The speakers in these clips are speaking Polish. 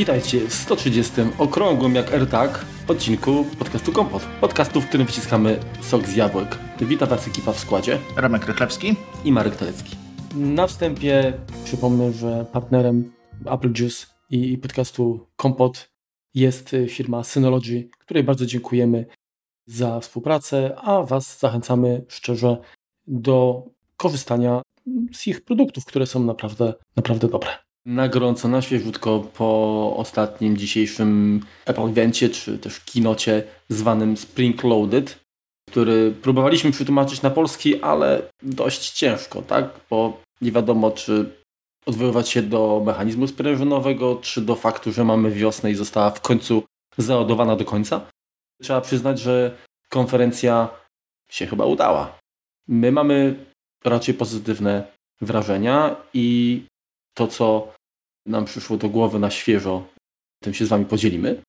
Witajcie w 130. okrągłym jak AirTag odcinku podcastu Kompot. Podcastu, w którym wyciskamy sok z jabłek. Witam Was ekipa w składzie. Remek Rychlewski i Marek Telecki. Na wstępie przypomnę, że partnerem Apple Juice i podcastu Kompot jest firma Synology, której bardzo dziękujemy za współpracę, a Was zachęcamy szczerze do korzystania z ich produktów, które są naprawdę, naprawdę dobre. Na gorąco, na świeżutko po ostatnim dzisiejszym Evencie, czy też kinocie zwanym Spring Loaded, który próbowaliśmy przetłumaczyć na polski, ale dość ciężko, tak? Bo nie wiadomo, czy odwoływać się do mechanizmu sprężynowego, czy do faktu, że mamy wiosnę i została w końcu załadowana do końca. Trzeba przyznać, że konferencja się chyba udała. My mamy raczej pozytywne wrażenia i to, co nam przyszło do głowy na świeżo, tym się z Wami podzielimy.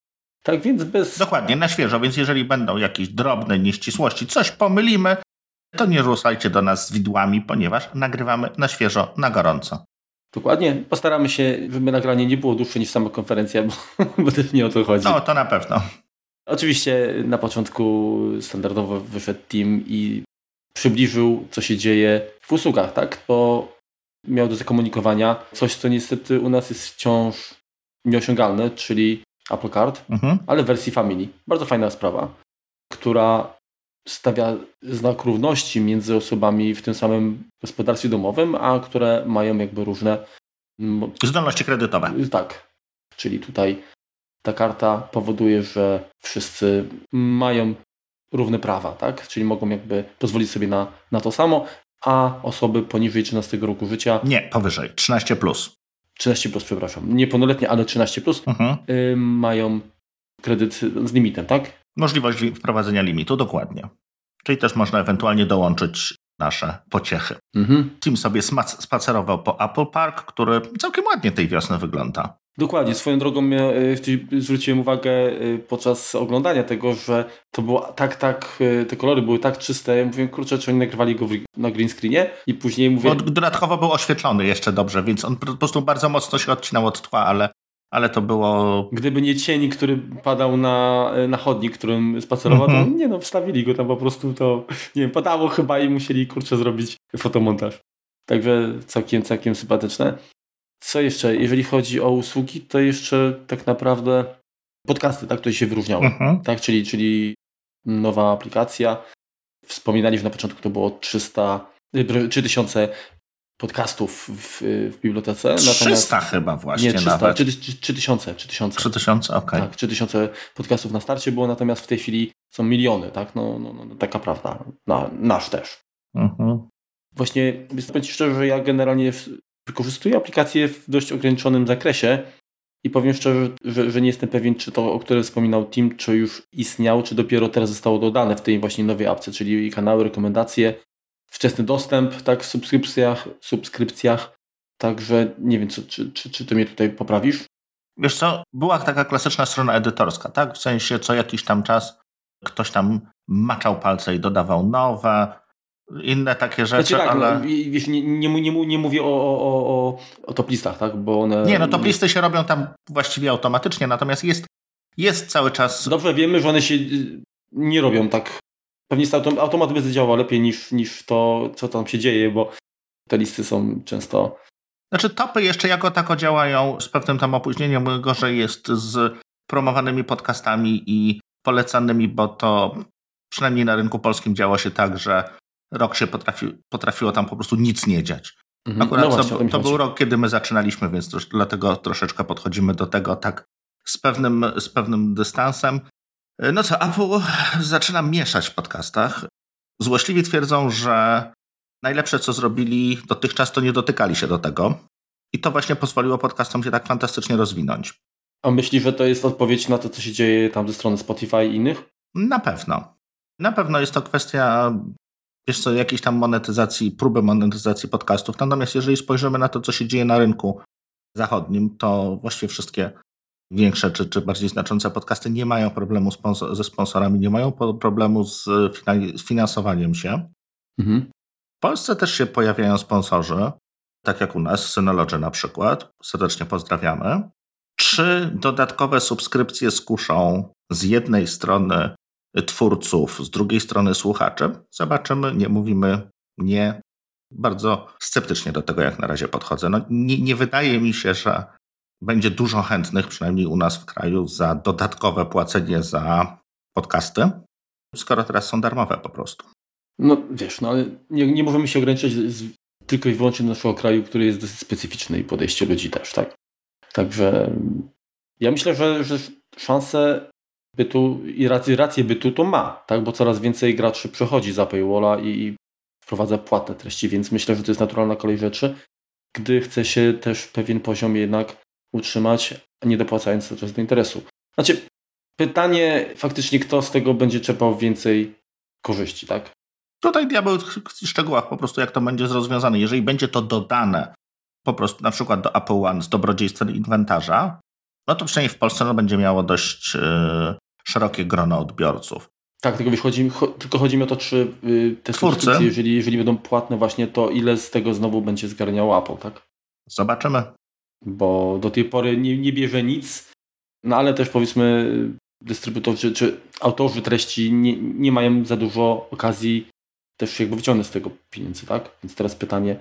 Tak więc bez. Dokładnie, na świeżo, więc jeżeli będą jakieś drobne nieścisłości, coś pomylimy, to nie ruszajcie do nas z widłami, ponieważ nagrywamy na świeżo, na gorąco. Dokładnie. Postaramy się, żeby nagranie nie było dłuższe niż sama konferencja, bo, bo też nie o to chodzi. No, to na pewno. Oczywiście na początku standardowo wyszedł team i przybliżył, co się dzieje w usługach, tak? Bo miał do zakomunikowania coś, co niestety u nas jest wciąż nieosiągalne, czyli Apple Card, mhm. ale w wersji Family. Bardzo fajna sprawa, która stawia znak równości między osobami w tym samym gospodarstwie domowym, a które mają jakby różne zdolności kredytowe. Tak. Czyli tutaj ta karta powoduje, że wszyscy mają równe prawa, tak? Czyli mogą jakby pozwolić sobie na, na to samo, a osoby poniżej 13 roku życia. Nie, powyżej, 13 plus. 13 plus, przepraszam. Nie pełnoletnie, ale 13 plus mhm. y, mają kredyt z limitem, tak? Możliwość wprowadzenia limitu, dokładnie. Czyli też można ewentualnie dołączyć nasze pociechy. Mhm. Tim sobie spacerował po Apple Park, który całkiem ładnie tej wiosny wygląda. Dokładnie, swoją drogą e, zwróciłem uwagę e, podczas oglądania tego, że to było tak, tak, e, te kolory były tak czyste. Ja mówiłem, kurczę, czy oni nagrywali go na green screenie i później mówię... Bo dodatkowo był oświetlony jeszcze dobrze, więc on po prostu bardzo mocno się odcinał od tła, ale, ale to było... Gdyby nie cień, który padał na, na chodnik, którym spacerował, mm -hmm. to mhm. nie no, wstawili go tam po prostu, to nie wiem, padało chyba i musieli, kurczę, zrobić fotomontaż. Także całkiem, całkiem sympatyczne. Co jeszcze? Jeżeli chodzi o usługi, to jeszcze tak naprawdę podcasty, tak, które się wyróżniały. Mhm. Tak, czyli, czyli nowa aplikacja. Wspominaliśmy na początku, to było 300, 3000 podcastów w, w bibliotece. 300 Natomiast, chyba właśnie nie, 300, nawet. 3000, 3000. 3000, okej. Okay. Tak, 3000 podcastów na starcie było, natomiast w tej chwili są miliony, tak? No, no, no taka prawda. Na, nasz też. Mhm. Właśnie, powiem Ci szczerze, że ja generalnie wykorzystuję aplikację w dość ograniczonym zakresie i powiem szczerze, że, że, nie jestem pewien, czy to, o którym wspominał Tim, czy już istniało, czy dopiero teraz zostało dodane w tej właśnie nowej apce, czyli kanały, rekomendacje, wczesny dostęp tak, w subskrypcjach, subskrypcjach. Także nie wiem, co, czy, czy, czy ty mnie tutaj poprawisz? Wiesz co, była taka klasyczna strona edytorska, tak? W sensie co jakiś tam czas ktoś tam maczał palce i dodawał nowe, inne takie rzeczy, znaczy, tak, ale... No, wiesz, nie, nie, nie, nie mówię o, o, o, o top listach, tak? Bo one... Nie, no top listy się robią tam właściwie automatycznie, natomiast jest, jest cały czas... Dobrze wiemy, że one się y, nie robią tak. Pewnie automat będzie działał lepiej niż, niż to, co tam się dzieje, bo te listy są często... Znaczy topy jeszcze jako tako działają z pewnym tam opóźnieniem, gorzej jest z promowanymi podcastami i polecanymi, bo to przynajmniej na rynku polskim działo się tak, że rok się potrafi, potrafiło tam po prostu nic nie dziać. Mhm. Akurat no właśnie, to, to był rok, kiedy my zaczynaliśmy, więc to, dlatego troszeczkę podchodzimy do tego tak z pewnym, z pewnym dystansem. No co, Apple zaczyna mieszać w podcastach. Złośliwi twierdzą, że najlepsze co zrobili dotychczas to nie dotykali się do tego. I to właśnie pozwoliło podcastom się tak fantastycznie rozwinąć. A myślisz, że to jest odpowiedź na to, co się dzieje tam ze strony Spotify i innych? Na pewno. Na pewno jest to kwestia wiesz co, jakiejś tam monetyzacji, próby monetyzacji podcastów. Natomiast jeżeli spojrzymy na to, co się dzieje na rynku zachodnim, to właściwie wszystkie większe czy, czy bardziej znaczące podcasty nie mają problemu sponsor ze sponsorami, nie mają problemu z, z finansowaniem się. Mhm. W Polsce też się pojawiają sponsorzy, tak jak u nas, Synology na przykład. Serdecznie pozdrawiamy. Czy dodatkowe subskrypcje skuszą z jednej strony twórców, z drugiej strony słuchaczy? Zobaczymy, nie mówimy nie. Bardzo sceptycznie do tego jak na razie podchodzę. No, nie, nie wydaje mi się, że będzie dużo chętnych, przynajmniej u nas w kraju, za dodatkowe płacenie za podcasty, skoro teraz są darmowe po prostu. No wiesz, no ale nie, nie możemy się ograniczać z, tylko i wyłącznie do naszego kraju, który jest dosyć specyficzny i podejście ludzi też, tak? Także ja myślę, że, że szanse bytu i rację, rację bytu to ma, tak? Bo coraz więcej graczy przechodzi za paywalla i wprowadza płatne treści, więc myślę, że to jest naturalna kolej rzeczy, gdy chce się też pewien poziom jednak utrzymać, nie dopłacając cały czas do interesu. Znaczy, pytanie faktycznie, kto z tego będzie czerpał więcej korzyści, tak? Tutaj diabeł w szczegółach po prostu, jak to będzie rozwiązane. Jeżeli będzie to dodane po prostu na przykład do Apple One z dobrodziejstwem inwentarza, no to przynajmniej w Polsce no, będzie miało dość yy, szerokie grono odbiorców. Tak, tylko, chodzi, cho, tylko chodzi mi o to, czy yy, te subskrypcje, jeżeli, jeżeli będą płatne właśnie, to ile z tego znowu będzie zgarniało Apple, tak? Zobaczymy. Bo do tej pory nie, nie bierze nic, no ale też powiedzmy dystrybutorzy czy autorzy treści nie, nie mają za dużo okazji też jakby wyciągnąć z tego pieniędzy, tak? Więc teraz pytanie,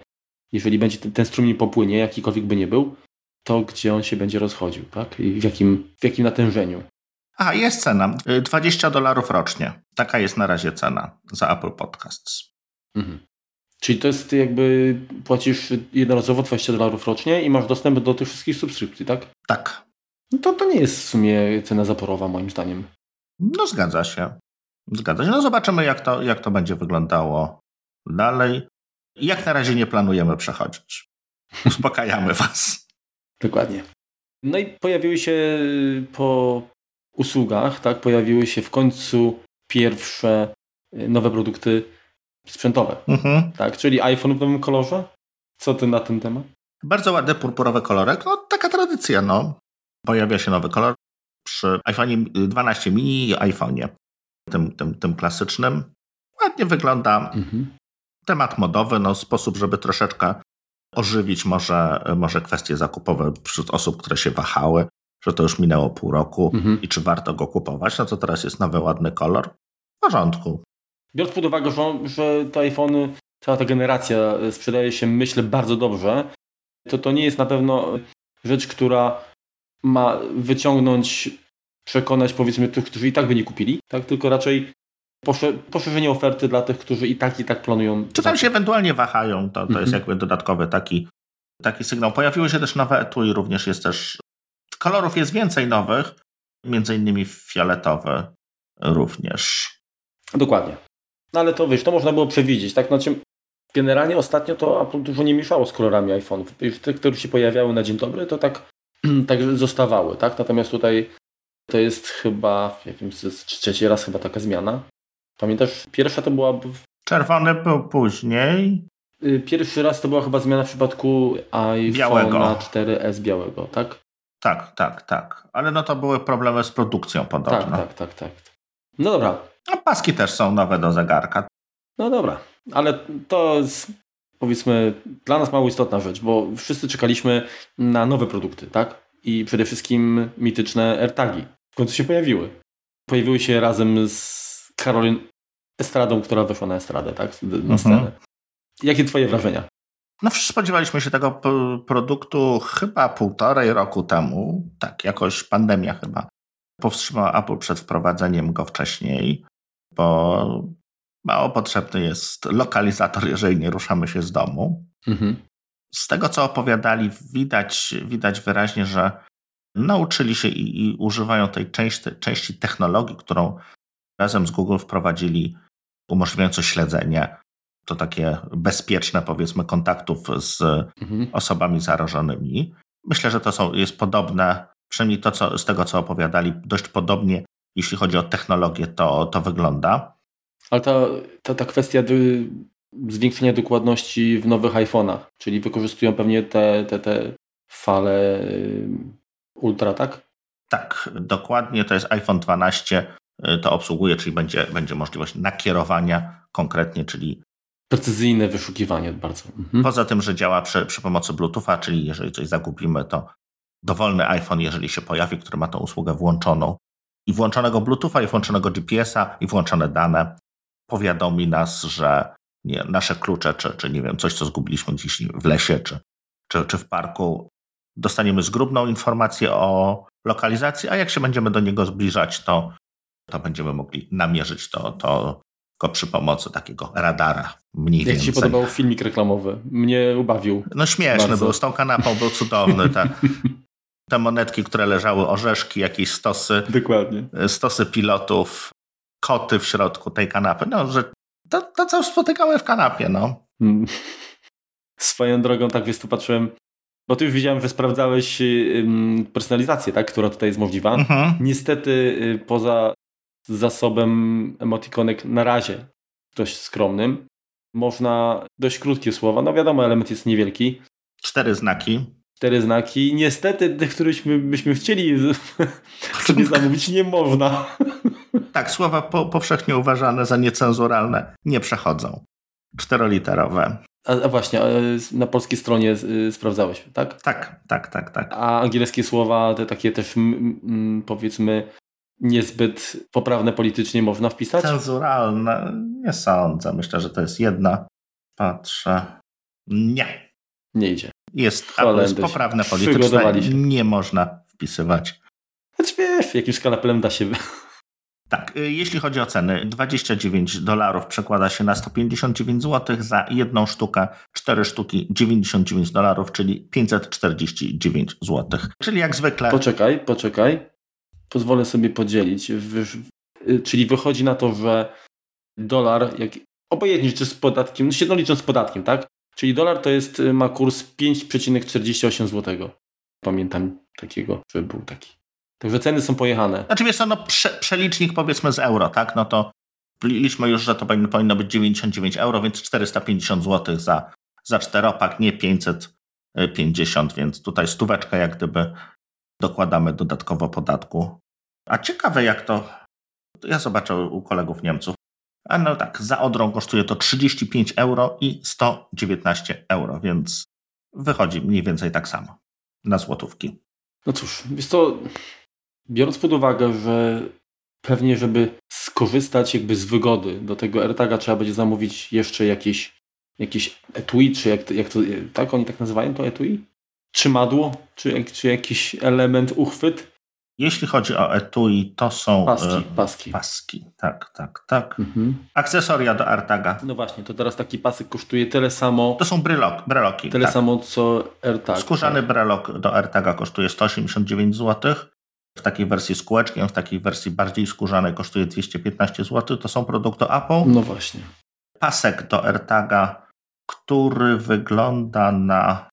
jeżeli będzie ten, ten strumień popłynie, jakikolwiek by nie był, to gdzie on się będzie rozchodził, tak? I w jakim, w jakim natężeniu. A, jest cena. 20 y, dolarów rocznie. Taka jest na razie cena za Apple Podcasts. Mhm. Czyli to jest jakby płacisz jednorazowo 20 dolarów rocznie i masz dostęp do tych wszystkich subskrypcji, tak? Tak. No to, to nie jest w sumie cena zaporowa moim zdaniem. No zgadza się. Zgadza się. No zobaczymy jak to, jak to będzie wyglądało dalej. Jak na razie nie planujemy przechodzić. Uspokajamy was. Dokładnie. No i pojawiły się y, po usługach, tak, pojawiły się w końcu pierwsze y, nowe produkty sprzętowe, mhm. tak, czyli iPhone w nowym kolorze. Co ty na ten temat? Bardzo ładny purpurowy kolorek, no taka tradycja, no. Pojawia się nowy kolor przy iPhone 12 mini i iPhone'ie, tym, tym, tym klasycznym. Ładnie wygląda. Mhm. Temat modowy, no sposób, żeby troszeczkę ożywić może, może kwestie zakupowe wśród osób, które się wahały, że to już minęło pół roku mhm. i czy warto go kupować. No to teraz jest nowy, ładny kolor. W porządku. Biorąc pod uwagę, że, że te iPhony, cała ta generacja sprzedaje się, myślę, bardzo dobrze, to to nie jest na pewno rzecz, która ma wyciągnąć, przekonać powiedzmy tych, którzy i tak by nie kupili, tak? tylko raczej poszerzenie oferty dla tych, którzy i tak i tak planują. Czy tam się ewentualnie wahają, to, to jest mhm. jakby dodatkowy taki, taki sygnał. Pojawiły się też nowe etui, również jest też kolorów jest więcej nowych, między innymi fioletowy również. Dokładnie. No ale to wiesz, to można było przewidzieć, tak? Znaczy, generalnie ostatnio to Apple dużo nie mieszało z kolorami iPhone'ów. Już te, które się pojawiały na dzień dobry, to tak, tak zostawały, tak? Natomiast tutaj to jest chyba, nie wiem, trzeci raz chyba taka zmiana. Pamiętasz, pierwsza to była... Czerwony był później. Y, pierwszy raz to była chyba zmiana w przypadku iPhone na 4S białego, tak? Tak, tak, tak. Ale no to były problemy z produkcją podobno. Tak, tak, tak, tak. No dobra. A paski też są nowe do zegarka. No dobra, ale to jest powiedzmy dla nas mało istotna rzecz, bo wszyscy czekaliśmy na nowe produkty, tak? I przede wszystkim mityczne AirTagi. W końcu się pojawiły. Pojawiły się razem z Karolin Estradą, która weszła na estradę, tak? Na mhm. scenę. Jakie twoje wrażenia? No spodziewaliśmy się tego produktu chyba półtorej roku temu. Tak, jakoś pandemia chyba powstrzymała Apple przed wprowadzeniem go wcześniej, bo mało potrzebny jest lokalizator, jeżeli nie ruszamy się z domu. Mhm. Z tego, co opowiadali, widać, widać wyraźnie, że nauczyli się i, i używają tej części, części technologii, którą razem z Google wprowadzili umożliwiające śledzenie, to takie bezpieczne, powiedzmy, kontaktów z mhm. osobami zarażonymi. Myślę, że to są, jest podobne, przynajmniej to, co, z tego, co opowiadali, dość podobnie, jeśli chodzi o technologię, to, to wygląda. Ale ta, ta, ta kwestia zwiększenia dokładności w nowych iPhone'ach, czyli wykorzystują pewnie te, te, te fale y, ultra, tak? Tak, dokładnie. To jest iPhone 12 Y, to obsługuje, czyli będzie, będzie możliwość nakierowania konkretnie, czyli Precyzyjne wyszukiwanie bardzo. Mhm. Poza tym, że działa przy, przy pomocy Bluetootha, czyli jeżeli coś zagubimy, to dowolny iPhone, jeżeli się pojawi, który ma tą usługę włączoną i włączonego Bluetootha, i włączonego GPS-a, i włączone dane, powiadomi nas, że nie, nasze klucze, czy, czy nie wiem, coś, co zgubiliśmy gdzieś w lesie, czy, czy, czy w parku, dostaniemy zgrubną informację o lokalizacji, a jak się będziemy do niego zbliżać, to, to będziemy mogli namierzyć to, to go przy pomocy takiego radara. Mniej Jak więcej. Ci się podobał filmik reklamowy? Mnie ubawił. No śmieszny Bardzo. był, z tą kanapą był cudowny. Te, te monetki, które leżały, orzeszki, jakieś stosy, Dokładnie. stosy pilotów, koty w środku tej kanapy. No, że to, to co spotykamy w kanapie, no. Mm. Swoją drogą, tak wiesz, tu patrzyłem, bo ty już widziałem, że sprawdzałeś ym, personalizację, tak, która tutaj jest możliwa. Mhm. Niestety y, poza zasobem emotikonek na razie dość skromnym, można dość krótkie słowa, no wiadomo, element jest niewielki, Cztery znaki. cztery znaki. Niestety tych, któryśmy byśmy chcieli sobie zamówić, nie można. Tak, słowa po, powszechnie uważane za niecenzuralne nie przechodzą. Czteroliterowe. A, a właśnie, a, na polskiej stronie y, sprawdzałeś, tak? Tak, tak, tak, tak. A angielskie słowa, te takie też powiedzmy niezbyt poprawne politycznie można wpisać? Cenzuralne? Nie sądzę. Myślę, że to jest jedna. Patrzę. Nie. Nie idzie. Jest, Holendrzy jest poprawne politycznie. Nie można wpisywać. Znaczy wiesz, jakimś skalapelem da się... Tak, y, jeśli chodzi o ceny, 29 dolarów przekłada się na 159 zł, za jedną sztukę 4 sztuki 99 dolarów, czyli 549 zł. Czyli jak zwykle Poczekaj, poczekaj. Pozwolę sobie podzielić. Y, czyli wychodzi na to, że dolar, jak, obojętnie czy z podatkiem, no średnio licząc z podatkiem, tak? Czyli dolar to jest, y, ma kurs 5,48 zł. Pamiętam takiego, że był taki. Także ceny są pojechane. Znaczy wiesz co, no prze, przelicznik powiedzmy z euro, tak? No to liczmy już, że to powinno, być 99 euro, więc 450 zł za, za czteropak, nie 550, więc tutaj stóweczkę jak gdyby dokładamy dodatkowo podatku. A ciekawe jak to, ja zobaczę u kolegów Niemców. A no tak, za Odrą kosztuje to 35 euro i 119 euro, więc wychodzi mniej więcej tak samo na złotówki. No cóż, wiesz co, biorąc pod uwagę, że pewnie, żeby skorzystać jakby z wygody do tego AirTaga trzeba będzie zamówić jeszcze jakieś, jakieś etui, czy jak, to- jak to, tak oni tak nazywają to etui? Trzymadło, czy, czy jakiś element, uchwyt? Jeśli chodzi o etui, to są Paski, e, paski. paski. Tak, tak, tak. Mhm. Akcesoria do AirTaga. No właśnie, to teraz taki pasek kosztuje tyle samo, To są brylok, breloki. tyle tak. samo co AirTag. Skórzany tak. brelok do AirTaga kosztuje 189 zł. W takiej wersji z kółeczkiem, w takiej wersji bardziej skórzanej kosztuje 215 zł. To są produkty Apple. No właśnie. Pasek do AirTaga, który wygląda na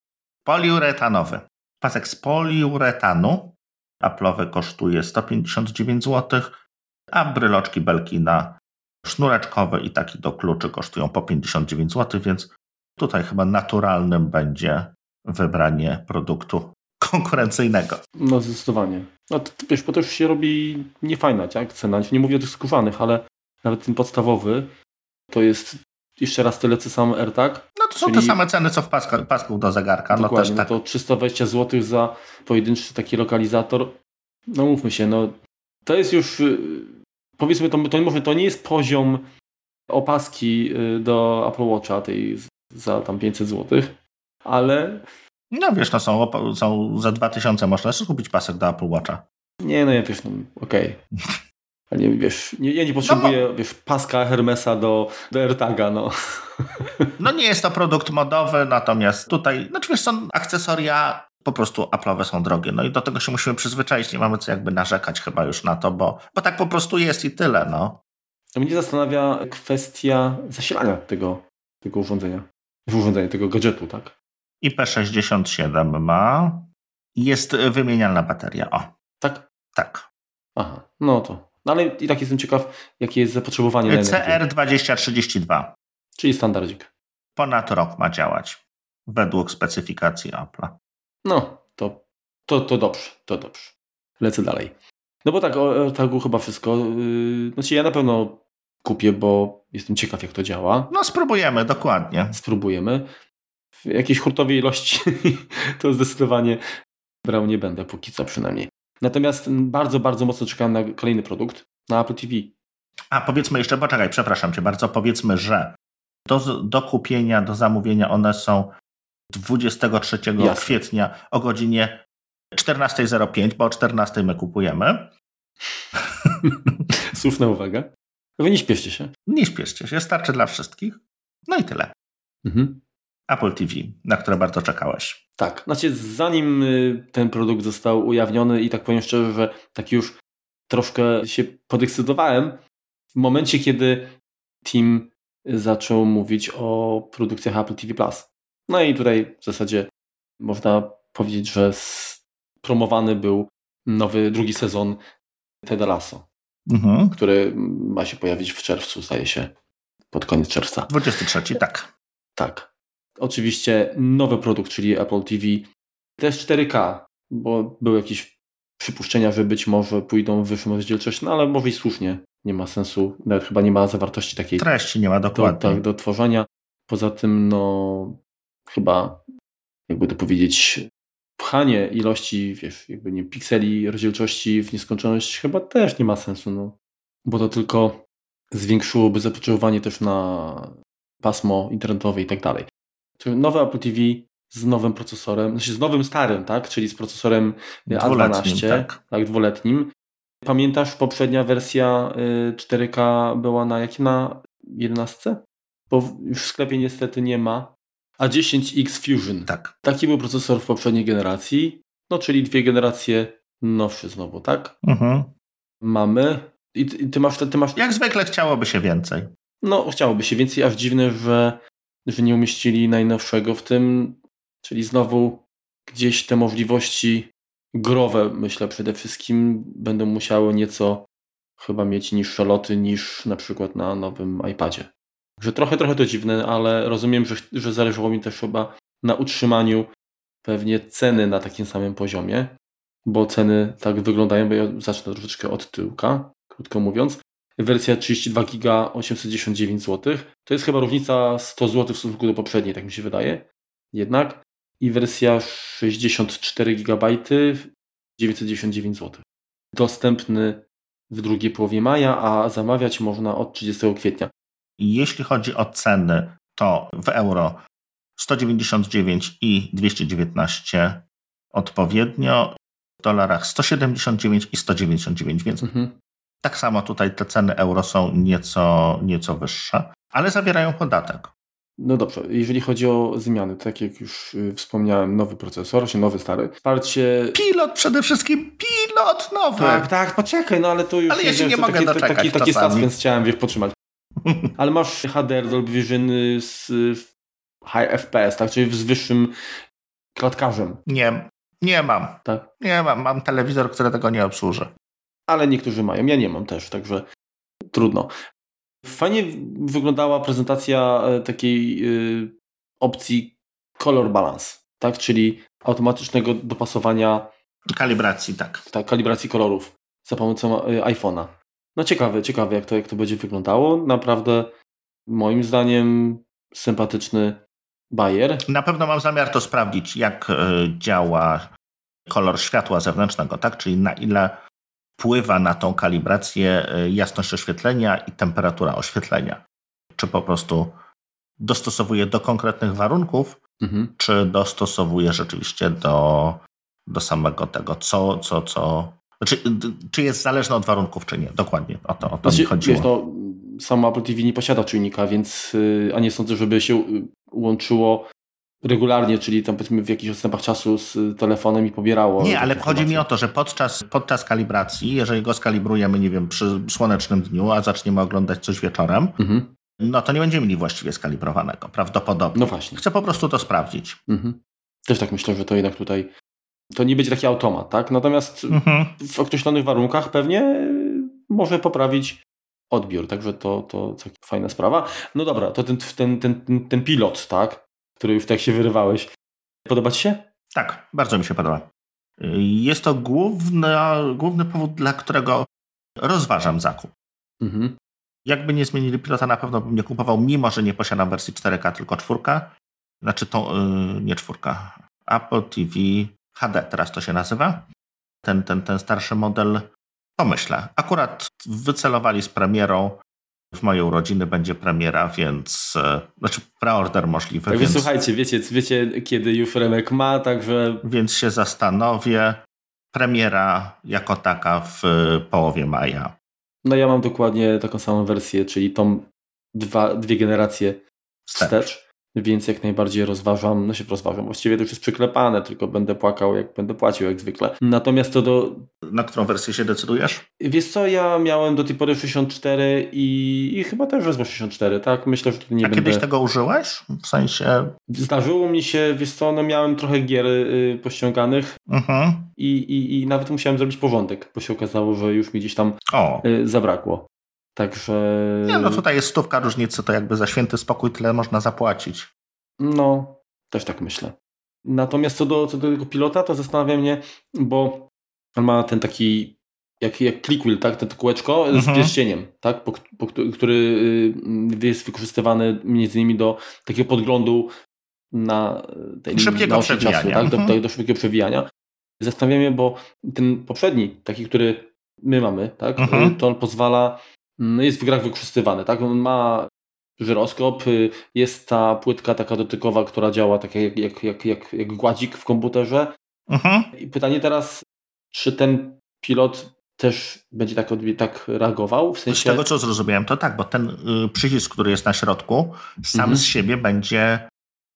poliuretanowy. Pasek z poliuretanu. Apple'owy kosztuje 159 zł, a bryloczki belki na sznureczkowe i taki do kluczy kosztują po 59 zł, więc tutaj chyba naturalnym będzie wybranie produktu konkurencyjnego. No zdecydowanie. No to, wiesz, bo już się robi niefajna tak, cena. Nie mówię o tych skórzanych, ale nawet ten podstawowy to jest jeszcze raz tyle co sam AirTag. No to są Czyli- te same ceny, co w paska, pasku do zegarka. No Dokładnie, też tak. no to 320 zł za pojedynczy taki lokalizator. No mówmy się, no to jest już y, powiedzmy to, to, może to nie jest poziom opaski y, do Apple Watcha tej za tam 500 zł, ale No wiesz, no są, są za 2000 można jeszcze kupić pasek do Apple Watcha. nie, no ja wiesz, no okej. Ale nie, wiesz, nie, ja nie potrzebuję, wiesz, paska Hermesa do, do AirTaga, no. No nie jest to produkt modowy, natomiast tutaj, znaczy wiesz, są akcesoria po prostu Apple'owe są drogie. No i do tego się musimy przyzwyczaić, nie mamy co jakby narzekać chyba już na to, bo, bo tak po prostu jest i tyle, no. Mnie zastanawia kwestia zasilania tego, tego urządzenia. Urządzenia, tego gadżetu, tak? IP67 ma. Jest wymienialna bateria, o, Tak? tak. Aha, no to. No ale i tak jestem ciekaw, jakie jest zapotrzebowanie na energię. CR2032. Czyli standardzik. Ponad rok ma działać. Według specyfikacji Apple'a. No, to, to, to dobrze, to dobrze. Lecę dalej. No bo tak, o AirTagu chyba wszystko. Yy, Znaczy ja na pewno kupię, bo jestem ciekaw jak to działa. No spróbujemy, dokładnie. Spróbujemy. W jakiejś hurtowej ilości to zdecydowanie brał nie będę, póki co przynajmniej. Natomiast bardzo, bardzo mocno czekam na kolejny produkt, na Apple TV. A powiedzmy jeszcze, poczekaj, przepraszam cię bardzo, powiedzmy, że do, do kupienia, do zamówienia one są 23 Jasne. kwietnia o godzinie 14.05, bo o 14.00 my kupujemy. Słuszna uwaga. Wy nie śpieszcie się. Nie śpieszcie się, starczy dla wszystkich. No i tyle. Mhm. Apple TV, na które bardzo czekałeś. Tak, znaczy zanim y, ten produkt został ujawniony i tak powiem szczerze, że tak już troszkę się podekscytowałem w momencie, kiedy Tim zaczął mówić o produkcjach Apple TV+. No i tutaj w zasadzie można powiedzieć, że promowany był nowy, drugi sezon Ted Lasso, mhm. który ma się pojawić w czerwcu, zdaje się, pod koniec czerwca. 23, tak. Tak. Oczywiście nowy produkt, czyli Apple TV, też 4K, bo były jakieś przypuszczenia, że być może pójdą w wyższą rozdzielczość, no ale może i słusznie. Nie ma sensu, nawet chyba nie ma zawartości takiej. Treści nie ma dokładnie. Do, tak, do tworzenia. Poza tym, no, chyba, jakby to powiedzieć, pchanie ilości, wiesz, jakby nie pikseli rozdzielczości w nieskończoność chyba też nie ma sensu, no. Bo to tylko zwiększyłoby zapotrzebowanie też na pasmo internetowe i tak dalej. Nowe Apple TV z nowym procesorem, znaczy z nowym starym, tak? Czyli z procesorem A12, tak. tak, dwuletnim. Pamiętasz, poprzednia wersja 4K y, była na jakim? Na 11? Bo już w sklepie niestety nie ma. A10X Fusion. Tak. Taki był procesor w poprzedniej generacji. No, czyli dwie generacje nowsze znowu, tak? Mhm. Mamy. I ty, ty, masz, ty masz. Jak zwykle chciałoby się więcej. No, chciałoby się więcej, aż dziwne, że, że nie umieścili najnowszego w tym. Czyli znowu gdzieś te możliwości growe, myślę przede wszystkim, będą musiały nieco chyba mieć niższe loty niż na przykład na nowym iPadzie. Także trochę, trochę to dziwne, ale rozumiem, że, że zależało mi też chyba na utrzymaniu pewnie ceny na takim samym poziomie, bo ceny tak wyglądają, bo ja zacznę troszeczkę od tyłka, krótko mówiąc. Wersja 32 GB 899 zł. To jest chyba różnica 100 zł w stosunku do poprzedniej, tak mi się wydaje. Jednak. I wersja 64 GB 999 zł. Dostępny w drugiej połowie maja, a zamawiać można od 30 kwietnia. Jeśli chodzi o ceny, to w euro 199 i 219 odpowiednio, w dolarach 179 i 199, więc mhm. Tak samo tutaj te ceny euro są nieco, nieco wyższe, ale zawierają podatek. No dobrze, jeżeli chodzi o zmiany, tak jak już y, wspomniałem, nowy procesor, czy nowy, stary, wsparcie... Pilot przede wszystkim, pilot nowy! Tak, tak, poczekaj, no ale to już... Ale ja się nie mogę taki, doczekać Taki, taki suspense chciałem, wiesz, podtrzymać. Ale masz HDR Dolby Vision z high FPS, tak? Czyli z wyższym klatkarzem. Nie, nie mam. Tak? Nie mam. Mam telewizor, który tego nie obsłuży. Ale niektórzy mają. Ja nie mam też, także trudno. Fajnie wyglądała prezentacja e, takiej y, opcji Color Balance, tak? Czyli automatycznego dopasowania kalibracji, tak. Tak, kalibracji kolorów za pomocą e, iPhone'a. No ciekawe, ciekawe jak to, jak to będzie wyglądało. Naprawdę moim zdaniem sympatyczny bajer. Na pewno mam zamiar to sprawdzić, jak działa kolor światła zewnętrznego, tak? Czyli na ile wpływa na tą kalibrację e, jasność oświetlenia i temperatura oświetlenia. Czy po prostu dostosowuje do konkretnych warunków, mhm. czy dostosowuje rzeczywiście do, do samego tego, co, co, co, znaczy, czy jest zależne od warunków, czy nie. Dokładnie o to, o to znaczy, mi chodziło. Wiesz, no, samo Apple TV nie posiada czujnika, więc y, a nie sądzę, żeby się y, łączyło regularnie, czyli tam powiedzmy w jakichś odstępach czasu z telefonem i pobierało. Nie, ale chodzi mi o to, że podczas, podczas kalibracji, jeżeli go skalibrujemy, nie wiem, przy słonecznym dniu, a zaczniemy oglądać coś wieczorem, mhm. no to nie będziemy mieli właściwie skalibrowanego, prawdopodobnie. No właśnie. Chcę po prostu to sprawdzić. Mhm. Też tak myślę, że to jednak tutaj to nie będzie taki automat, tak? Natomiast mhm. w określonych warunkach pewnie może poprawić odbiór, także to, to fajna sprawa. No dobra, to ten, ten, ten, ten pilot, tak? Który już tak się wyrywałeś. Podoba Ci się? Tak, bardzo mi się podoba. Jest to główny, główny powód, dla którego rozważam zakup. Mhm. Jakby nie zmienili pilota, na pewno bym nie kupował, mimo że nie posiadam wersji 4K, tylko czwórka. Znaczy to, yy, nie czwórka. Apple TV HD teraz to się nazywa. Ten, ten, ten starszy model, pomyślę. Akurat wycelowali z premierą. W mojej urodziny będzie premiera, więc e, znaczy preorder możliwy. Tak, więc, słuchajcie, wiecie, wiecie, kiedy już Remek ma, także. Więc się zastanowię. Premiera jako taka w połowie maja. No ja mam dokładnie taką samą wersję, czyli tą dwa, dwie generacje wstecz. wstecz więc jak najbardziej rozważam, no się rozważam, właściwie to już jest przyklepane, tylko będę płakał, jak będę płacił, jak zwykle. Natomiast to do... Na którą wersję się decydujesz? Wiesz co, ja miałem do tej pory 64 i, i chyba też wezmę 64, tak? Myślę, że to nie A będę... kiedyś tego użyłeś? W sensie... Zdarzyło mi się, wiesz co, no miałem trochę gier y, pościąganych mhm. i, i, i nawet musiałem zrobić porządek, bo się okazało, że już mi gdzieś tam y, zabrakło. Także. Nie, no tutaj jest stówka różnicy, to jakby za święty spokój tyle można zapłacić. No, też tak myślę. Natomiast co do, co do tego pilota, to zastanawia mnie, bo on ma ten taki, jak, jak clickwheel, tak? Ten kółeczko mhm. z pierścieniem, tak? Po, po, który y, jest wykorzystywany między innymi do takiego podglądu na tej szybkiego na przewijania. Czasu, tak? do, mhm. do, do szybkiego przewijania. Zastanawiam się, bo ten poprzedni, taki, który my mamy, tak? Mhm. To on pozwala jest w grach wykorzystywany, tak? On ma żyroskop, y, jest ta płytka taka dotykowa, która działa tak jak, jak, jak, jak, jak gładzik w komputerze. Mhm. I pytanie teraz, czy ten pilot też będzie tak, tak reagował? W sensie... Z tego co zrozumiałem, to tak, bo ten y, przycisk, który jest na środku, sam mhm. z siebie będzie,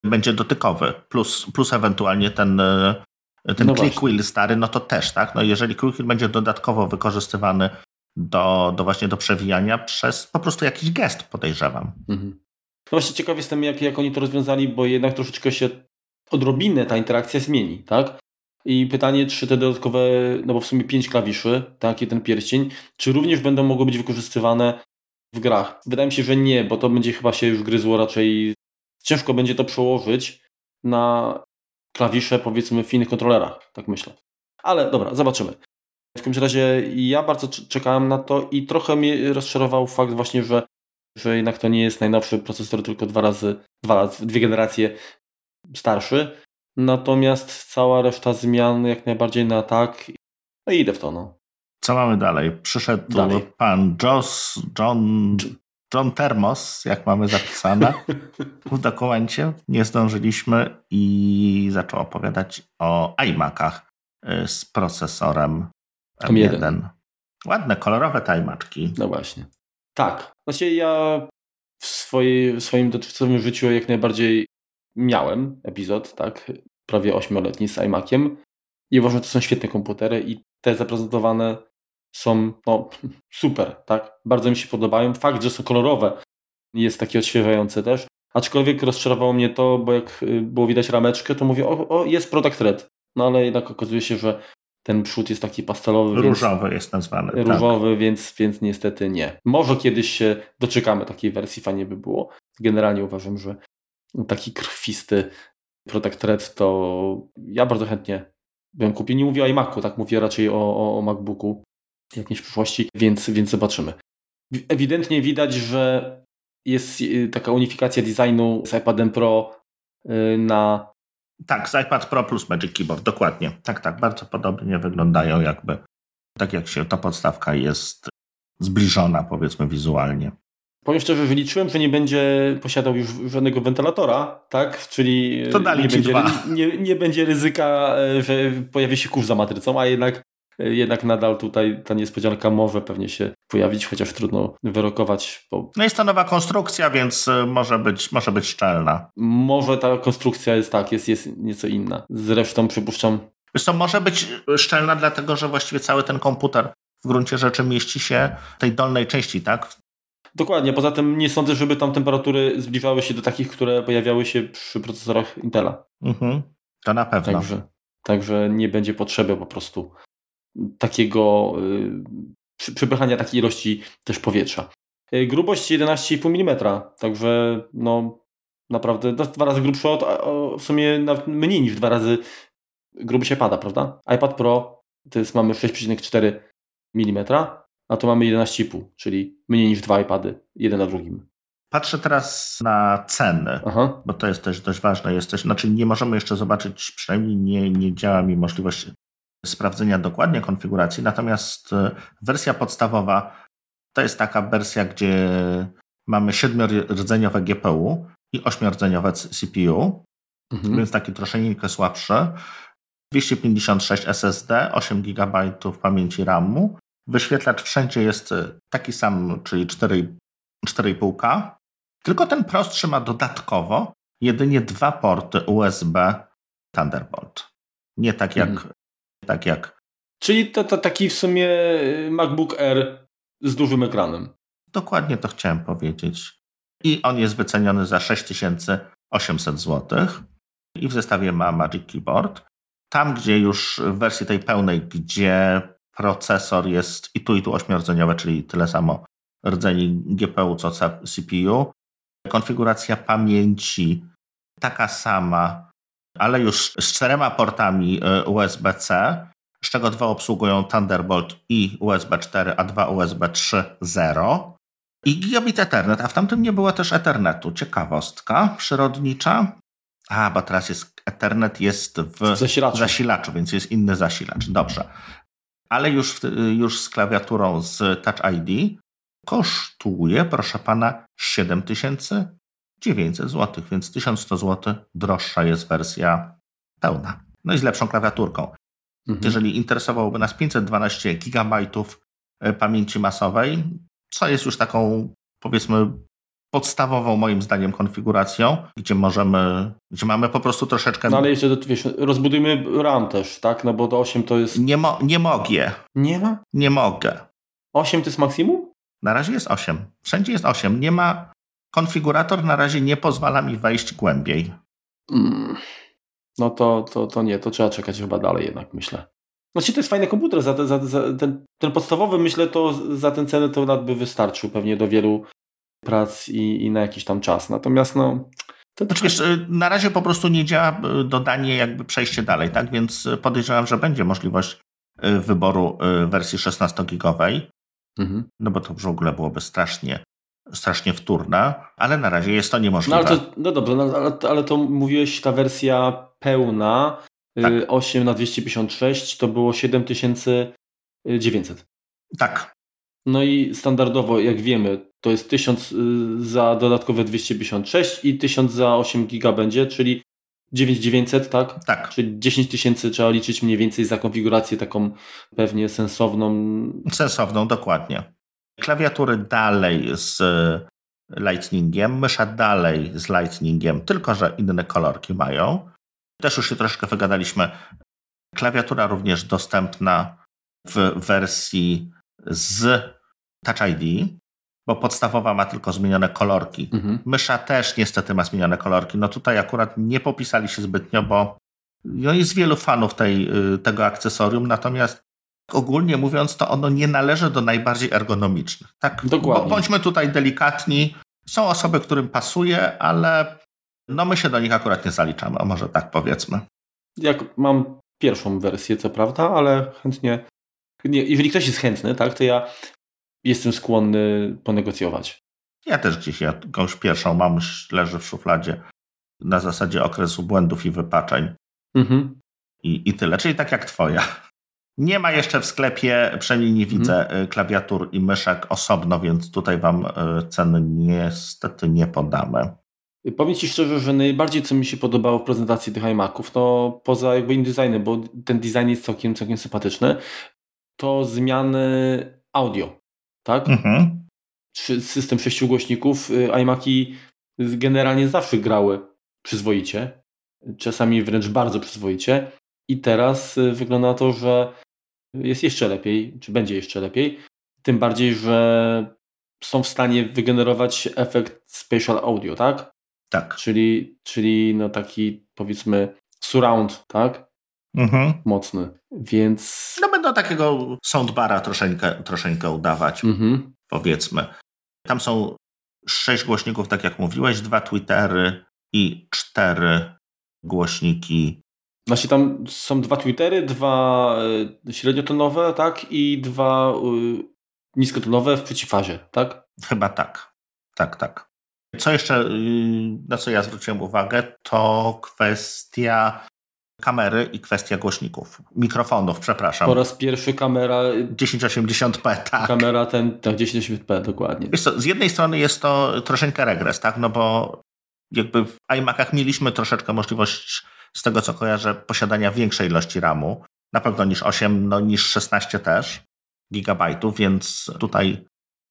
będzie dotykowy, plus, plus ewentualnie ten, y, ten no click wheel stary, no to też, tak? No jeżeli click wheel będzie dodatkowo wykorzystywany do, do właśnie do przewijania przez po prostu jakiś gest, podejrzewam. Mhm. No właśnie ciekaw jestem, jak, jak oni to rozwiązali, bo jednak troszeczkę się odrobinę ta interakcja zmieni, tak? I pytanie, czy te dodatkowe, no bo w sumie pięć klawiszy, tak, i ten pierścień, czy również będą mogły być wykorzystywane w grach? Wydaje mi się, że nie, bo to będzie chyba się już gryzło raczej, ciężko będzie to przełożyć na klawisze, powiedzmy, w innych kontrolerach, tak myślę. Ale dobra, zobaczymy. W każdym razie ja bardzo czekałem na to i trochę mnie rozczarował fakt właśnie, że, że jednak to nie jest najnowszy procesor, tylko dwa razy, dwa razy, dwie generacje starszy. Natomiast cała reszta zmian jak najbardziej na tak. No i idę w to. No. Co mamy dalej? Przyszedł dalej. pan Joss, John, John Termos, jak mamy zapisane w dokumencie. Nie zdążyliśmy i zaczął opowiadać o iMacach y, z procesorem M1. Ładne, kolorowe tajmaczki. No właśnie. Tak. Właściwie ja w, swojej, w swoim dotychczasowym życiu jak najbardziej miałem epizod, tak, prawie ośmioletni z iMaciem i uważam, że to są świetne komputery i te zaprezentowane są no, super, tak, bardzo mi się podobają. Fakt, że są kolorowe jest taki odświeżający też, aczkolwiek rozczarowało mnie to, bo jak y, było widać rameczkę, to mówię, o, o jest Product Red, no ale jednak okazuje się, że ten przód jest taki pastelowy. Różowy więc, jest nazwany. Tak. Różowy, tak. więc, więc niestety nie. Może kiedyś się doczekamy takiej wersji, fajnie by było. Generalnie uważam, że taki krwisty Protect Red to ja bardzo chętnie bym kupił. Nie mówię o iMacu, tak mówię raczej o, o, o MacBooku jakieś w przyszłości, więc, więc zobaczymy. Ewidentnie widać, że jest y, taka unifikacja designu z iPadem Pro y, na tak, z iPad Pro plus Magic Keyboard, dokładnie. Tak, tak, bardzo podobnie wyglądają jakby, tak jak się ta podstawka jest zbliżona powiedzmy wizualnie. Powiem szczerze, że liczyłem, że nie będzie posiadał już żadnego wentylatora, tak? Czyli dali nie, będzie, nie, nie, będzie ryzyka, e, że pojawi się kurz za matrycą, a jednak jednak nadal tutaj ta niespodzianka może pewnie się pojawić, chociaż trudno wyrokować. Bo... No jest to nowa konstrukcja, więc y, może być, może być szczelna. Może ta konstrukcja jest tak, jest, jest nieco inna. Zresztą przypuszczam. Wiesz co, może być szczelna, dlatego że właściwie cały ten komputer w gruncie rzeczy mieści się w tej dolnej części, tak? Dokładnie, poza tym nie sądzę, żeby tam temperatury zbliżały się do takich, które pojawiały się przy procesorach Intela. Mhm, to na pewno. Także, także nie będzie potrzeby po prostu takiego y, przepychania takiej ilości też powietrza. Y, grubość 11,5 mm, także no naprawdę dwa razy grubszy od, w sumie nawet mniej niż dwa razy grubość iPada, prawda? iPad Pro to jest mamy 6,4 mm, a tu mamy 11,5, czyli mniej niż dwa iPady, jeden na drugim. Patrzę teraz na ceny, Aha. bo to jest też dość ważne. Jesteś, znaczy nie możemy jeszcze zobaczyć, przynajmniej nie, nie działa mi możliwość sprawdzenia dokładnie konfiguracji, natomiast e, wersja podstawowa to jest taka wersja, gdzie mamy siedmiordzeniowe GPU i ośmiordzeniowe CPU, mhm. więc taki troszeczkę słabszy. 256 SSD, 8 GB pamięci RAMu. Wyświetlacz wszędzie jest taki sam, czyli 4,5K. Tylko ten prostszy ma dodatkowo jedynie dwa porty USB Thunderbolt. Nie tak jak. Mhm. Tak jak Czyli to, to taki w sumie MacBook Air z dużym ekranem. Dokładnie to chciałem powiedzieć. I on jest wyceniony za 6800 zł. I w zestawie ma Magic Keyboard. Tam, gdzie już w wersji tej pełnej, gdzie procesor jest i tu, i tu ośmiordzeniowe, czyli tyle samo rdzeni GPU co CPU. Konfiguracja pamięci taka sama, ale już z czterema portami e, USB-C, z czego dwa obsługują Thunderbolt i USB 4, a dwa USB 3.0 i gigabit Ethernet, a w tamtym nie było też Ethernetu. Ciekawostka przyrodnicza. A, bo teraz jest Ethernet jest w zasilaczu. zasilaczu, więc jest inny zasilacz. Dobrze. Ale już, już z klawiaturą z Touch ID kosztuje, proszę pana, 7900 zł, więc 1100 zł droższa jest wersja pełna. No i z lepszą klawiaturką. Mhm. Jeżeli interesowałoby nas 512 GB e, pamięci masowej, co jest już taką, powiedzmy, podstawową moim zdaniem konfiguracją, gdzie możemy, gdzie mamy po prostu troszeczkę... No ale jeszcze, wiesz, rozbudujmy RAM też, tak? No bo do 8 to jest... Nie, mo nie mogę. Nie ma? Nie mogę. 8 to jest maksimum? Na razie jest 8. Wszędzie jest 8. Nie ma... Konfigurator na razie nie pozwala mi wejść głębiej. Mm. No to, to, to nie, to trzeba czekać chyba dalej jednak, myślę. Znaczy to jest fajny komputer, za, za, za ten, ten, podstawowy myślę to za tę cenę to nawet by wystarczył pewnie do wielu prac i, i na jakiś tam czas. Natomiast no... To znaczy, wiesz, na razie po prostu nie działa dodanie, jakby przejście dalej, tak? Więc podejrzewam, że będzie możliwość y, wyboru wersji 16-gigowej, mhm. no bo to w ogóle byłoby strasznie strasznie wtórne, ale na razie jest to niemożliwe. No, ale to, no dobrze, no, ale, ale to mówiłeś, ta wersja pełna tak. 8 na 256 to było 7900. Tak. No i standardowo, jak wiemy, to jest 1000 y, za dodatkowe 256 i 1000 za 8 giga będzie, czyli 9900, tak? Tak. Czyli 10 tysięcy trzeba liczyć mniej więcej za konfigurację taką pewnie sensowną. Sensowną, dokładnie. Klawiatury dalej z Lightningiem, mysza dalej z Lightningiem, tylko że inne kolorki mają. Też już się troszkę wygadaliśmy. Klawiatura również dostępna w wersji z Touch ID, bo podstawowa ma tylko zmienione kolorki. Mhm. Mysza też niestety ma zmienione kolorki. No tutaj akurat nie popisali się zbytnio, bo no jest wielu fanów tej, y, tego akcesorium, natomiast ogólnie mówiąc, to ono nie należy do najbardziej ergonomicznych. Tak, Dokładnie. bądźmy tutaj delikatni. Są osoby, którym pasuje, ale no my się do nich akurat nie zaliczamy, a może tak powiedzmy. Jak mam pierwszą wersję, co prawda, ale chętnie, nie, jeżeli ktoś jest chętny, tak, to ja jestem skłonny ponegocjować. Ja też gdzieś jakąś pierwszą mam, leży w szufladzie na zasadzie okresu błędów i wypaczeń. Mhm. I, I tyle, czyli tak jak twoja. Nie ma jeszcze w sklepie, przynajmniej nie widzę mhm. klawiatur i myszek osobno, więc tutaj Wam e, ceny niestety nie podamy. Powiem Ci szczerze, że najbardziej co mi się podobało w prezentacji tych iMaców, to poza jakby InDesignem, bo ten design jest całkiem, całkiem sympatyczny, to zmiany audio, tak? Mhm. System sześciu głośników, y, iMaki generalnie zawsze grały przyzwoicie, czasami wręcz bardzo przyzwoicie i teraz y, wygląda na to, że jest jeszcze lepiej, czy będzie jeszcze lepiej, tym bardziej, że są w stanie wygenerować efekt spatial audio, tak? Tak. Czyli, czyli no taki powiedzmy surround, tak? Mhm. Mocny. Więc. No będą takiego soundbara troszeczkę, troszeczkę udawać, mhm. powiedzmy. Tam są sześć głośników, tak jak mówiłeś, dwa Twittery i cztery głośniki. Znaczy tam są dwa Twittery, dwa y, średniotonowe, tak? I dwa y, niskotonowe w przeciwfazie, tak? Chyba tak. Tak, tak. Co jeszcze, y, na co ja zwróciłem uwagę, to kwestia kamery i kwestia głośników. Mikrofonów, przepraszam. Po raz pierwszy kamera... 1080p, tak. Kamera ten, tak, 1080p, dokładnie. Co, z jednej strony jest to troszeczkę regres, tak, no bo jakby w iMacach mieliśmy troszeczkę możliwość, z tego co kojarzę, posiadania większej ilości RAMu, na pewno niż 8, no niż 16 też gigabajtów, więc tutaj,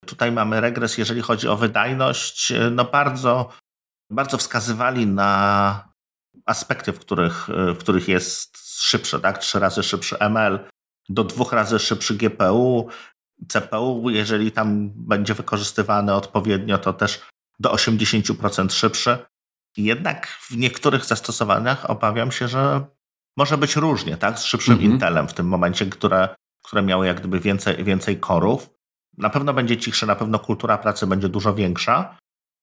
tutaj mamy regres, jeżeli chodzi o wydajność, no bardzo, bardzo wskazywali na aspekty, w których, w których jest szybszy, tak? Trzy razy szybszy ML, do dwóch razy szybszy GPU, CPU, jeżeli tam będzie wykorzystywany odpowiednio, to też do 80% szybszy. Jednak w niektórych zastosowaniach obawiam się, że może być różnie, tak? Z szybszym mhm. Intelem w tym momencie, które, które miały jak gdyby więcej, więcej korów. Na pewno będzie cichsze, na pewno kultura pracy będzie dużo większa,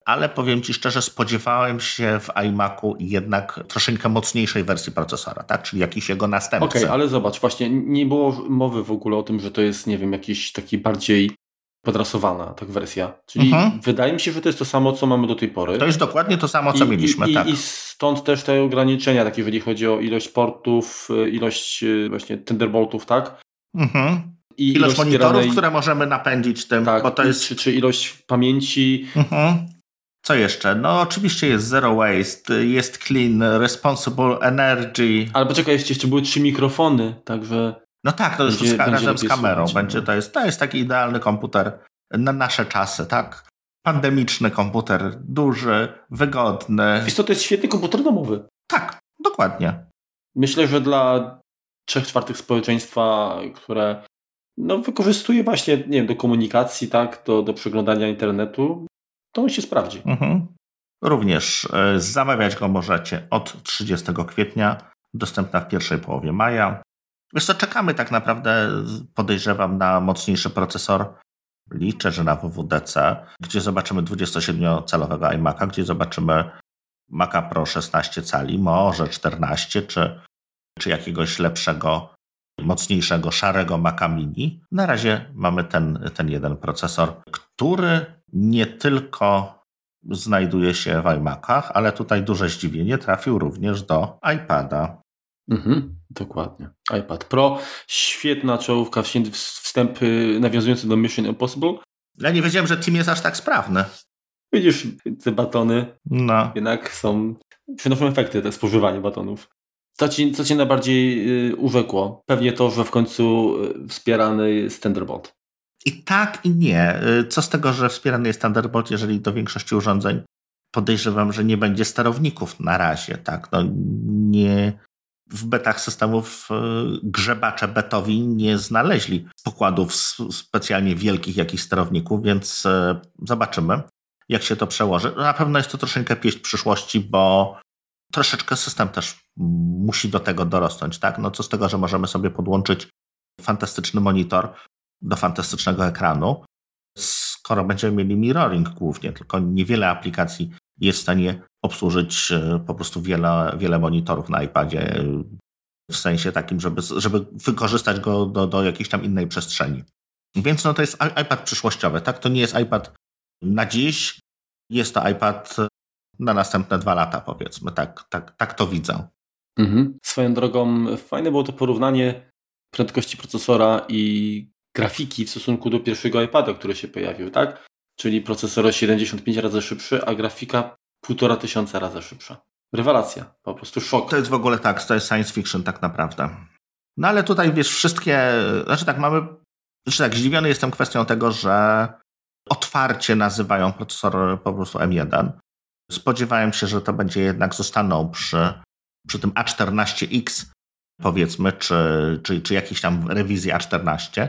ale powiem Ci szczerze, spodziewałem się w iMacu jednak troszeczkę mocniejszej wersji procesora, tak? czyli jakiś jego następcy. Okej, okay, ale zobacz, właśnie nie było mowy w ogóle o tym, że to jest, nie wiem, jakiś taki bardziej podrasowana tak wersja. Czyli mhm. wydaje mi się, że to jest to samo, co mamy do tej pory. To jest dokładnie to samo, co I, mieliśmy, i, tak. I stąd też te ograniczenia, takie jeżeli chodzi o ilość portów, y, ilość y, właśnie Thunderboltów, tak? Mhm. I ilość, ilość monitorów, wspieranej... które możemy napędzić tym, tak, bo to jest... Czy, czy ilość pamięci. Mhm. Co jeszcze? No oczywiście jest Zero Waste, jest Clean, Responsible Energy. Ale poczekaj, jeszcze, jeszcze były trzy mikrofony, także... No tak, to już będzie, razem z kamerą słuchać, będzie. To jest, to jest taki idealny komputer na nasze czasy, tak? Pandemiczny komputer, duży, wygodny. Wiesz to jest świetny komputer domowy. Tak, dokładnie. Myślę, że dla trzech czwartych społeczeństwa, które no, wykorzystuje właśnie, nie wiem, do komunikacji, tak, do, do przeglądania internetu, to on się sprawdzi. Mhm. Również e, zamawiać go możecie od 30 kwietnia, dostępna w pierwszej połowie maja. Wiesz co, czekamy tak naprawdę, podejrzewam, na mocniejszy procesor. Liczę, że na WWDC, gdzie zobaczymy 27-calowego iMac'a, gdzie zobaczymy Maca Pro 16 cali, może 14, czy, czy jakiegoś lepszego, mocniejszego, szarego Maca Mini. Na razie mamy ten, ten jeden procesor, który nie tylko znajduje się w iMacach, ale tutaj duże zdziwienie trafił również do iPada. Mhm, dokładnie. iPad Pro, świetna czołówka, wstęp nawiązujący do Mission Impossible. Ja nie wiedziałem, że Team jest aż tak sprawny. Widzisz, te batony no. jednak są, przynoszą efekty, te spożywanie batonów. Co ci, co cię najbardziej y, urzekło? Pewnie to, że w końcu y, wspierany jest Thunderbolt. I tak, i nie. Y, co z tego, że wspierany jest Thunderbolt, jeżeli do większości urządzeń podejrzewam, że nie będzie sterowników na razie, tak? No, nie, w betach systemów e, grzebacze betowi nie znaleźli pokładów specjalnie wielkich jakichś sterowników, więc e, zobaczymy, jak się to przełoży. Na pewno jest to troszeczkę pieśń przyszłości, bo troszeczkę system też musi do tego dorosnąć. Tak? No co z tego, że możemy sobie podłączyć fantastyczny monitor do fantastycznego ekranu, skoro będziemy mieli mirroring głównie, tylko niewiele aplikacji jest w stanie obsłużyć e, po prostu wiele, wiele monitorów na iPadzie, e, w sensie takim, żeby, żeby wykorzystać go do, do jakiejś tam innej przestrzeni. Więc no to jest iPad przyszłościowy, tak? To nie jest iPad na dziś, jest to iPad na następne dwa lata, powiedzmy. Tak, tak, tak to widzę. Mhm. Swoją drogą, fajne było to porównanie prędkości procesora i grafiki w stosunku do pierwszego iPada, który się pojawił, tak? Czyli procesor 75 razy szybszy, a grafika półtora tysiąca razy szybsza. Rewelacja, po prostu szok. To jest w ogóle tak, to jest science fiction tak naprawdę. No ale tutaj wiesz, wszystkie, znaczy tak mamy, znaczy tak, zdziwiony jestem kwestią tego, że otwarcie nazywają procesor po prostu M1. Spodziewałem się, że to będzie jednak zostaną przy, przy tym A14X, powiedzmy, czy, czy, czy jakiejś tam rewizji A14,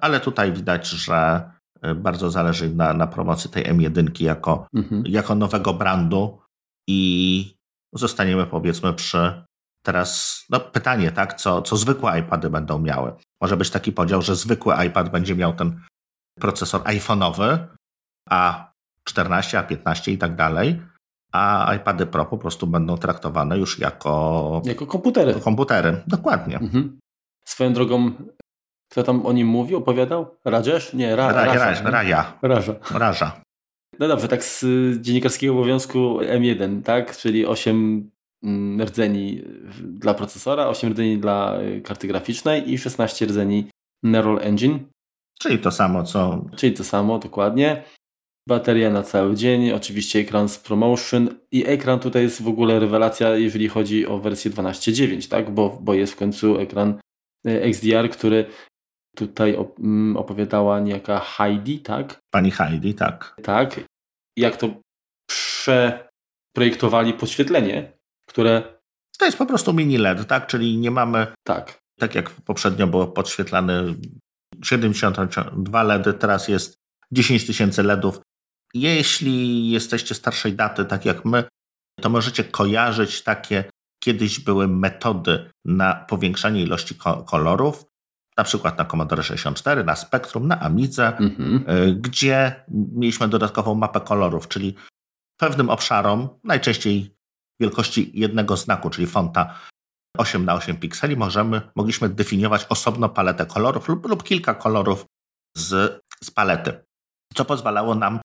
ale tutaj widać, że bardzo zależy na, na promocji tej M1 jako, mhm. jako nowego brandu i zostaniemy powiedzmy przy teraz no pytanie, tak, co, co zwykłe iPady będą miały. Może być taki podział, że zwykły iPad będzie miał ten procesor iPhone'owy, a 14, a 15 i tak dalej, a iPady Pro po prostu będą traktowane już jako, jako komputery. komputery. Dokładnie. Mhm. Swoją drogą kto tam o nim mówił, opowiadał? Rajesh? Nie, Ra, Ra, Raja. Raja. Raja. Raja. No dobrze, tak z dziennikarskiego obowiązku M1, tak? Czyli 8 mm, rdzeni dla procesora, 8 rdzeni dla y, karty graficznej i 16 rdzeni Neural Engine. Czyli to samo, co... Czyli to samo, dokładnie. Bateria na cały dzień, oczywiście ekran z promotion i ekran tutaj jest w ogóle rewelacja, jeżeli chodzi o wersję 12.9, tak? Bo, bo jest w końcu ekran y, XDR, który tutaj mm, opowiadała niejaka Heidi, tak? Pani Heidi, tak. Tak. Jak to przeprojektowali podświetlenie, które... To jest po prostu mini LED, tak? Czyli nie mamy... Tak. Tak jak poprzednio było podświetlane 72 LEDy, teraz jest 10 tysięcy LEDów. Jeśli jesteście starszej daty, tak jak my, to możecie kojarzyć takie kiedyś były metody na powiększanie ilości kolorów na przykład na Commodore 64, na Spectrum, na Amidze, mhm. Y, gdzie mieliśmy dodatkową mapę kolorów, czyli pewnym obszarom, najczęściej wielkości jednego znaku, czyli fonta 8 na 8 pikseli, możemy, mogliśmy definiować osobno paletę kolorów lub, lub kilka kolorów z, z palety, co pozwalało nam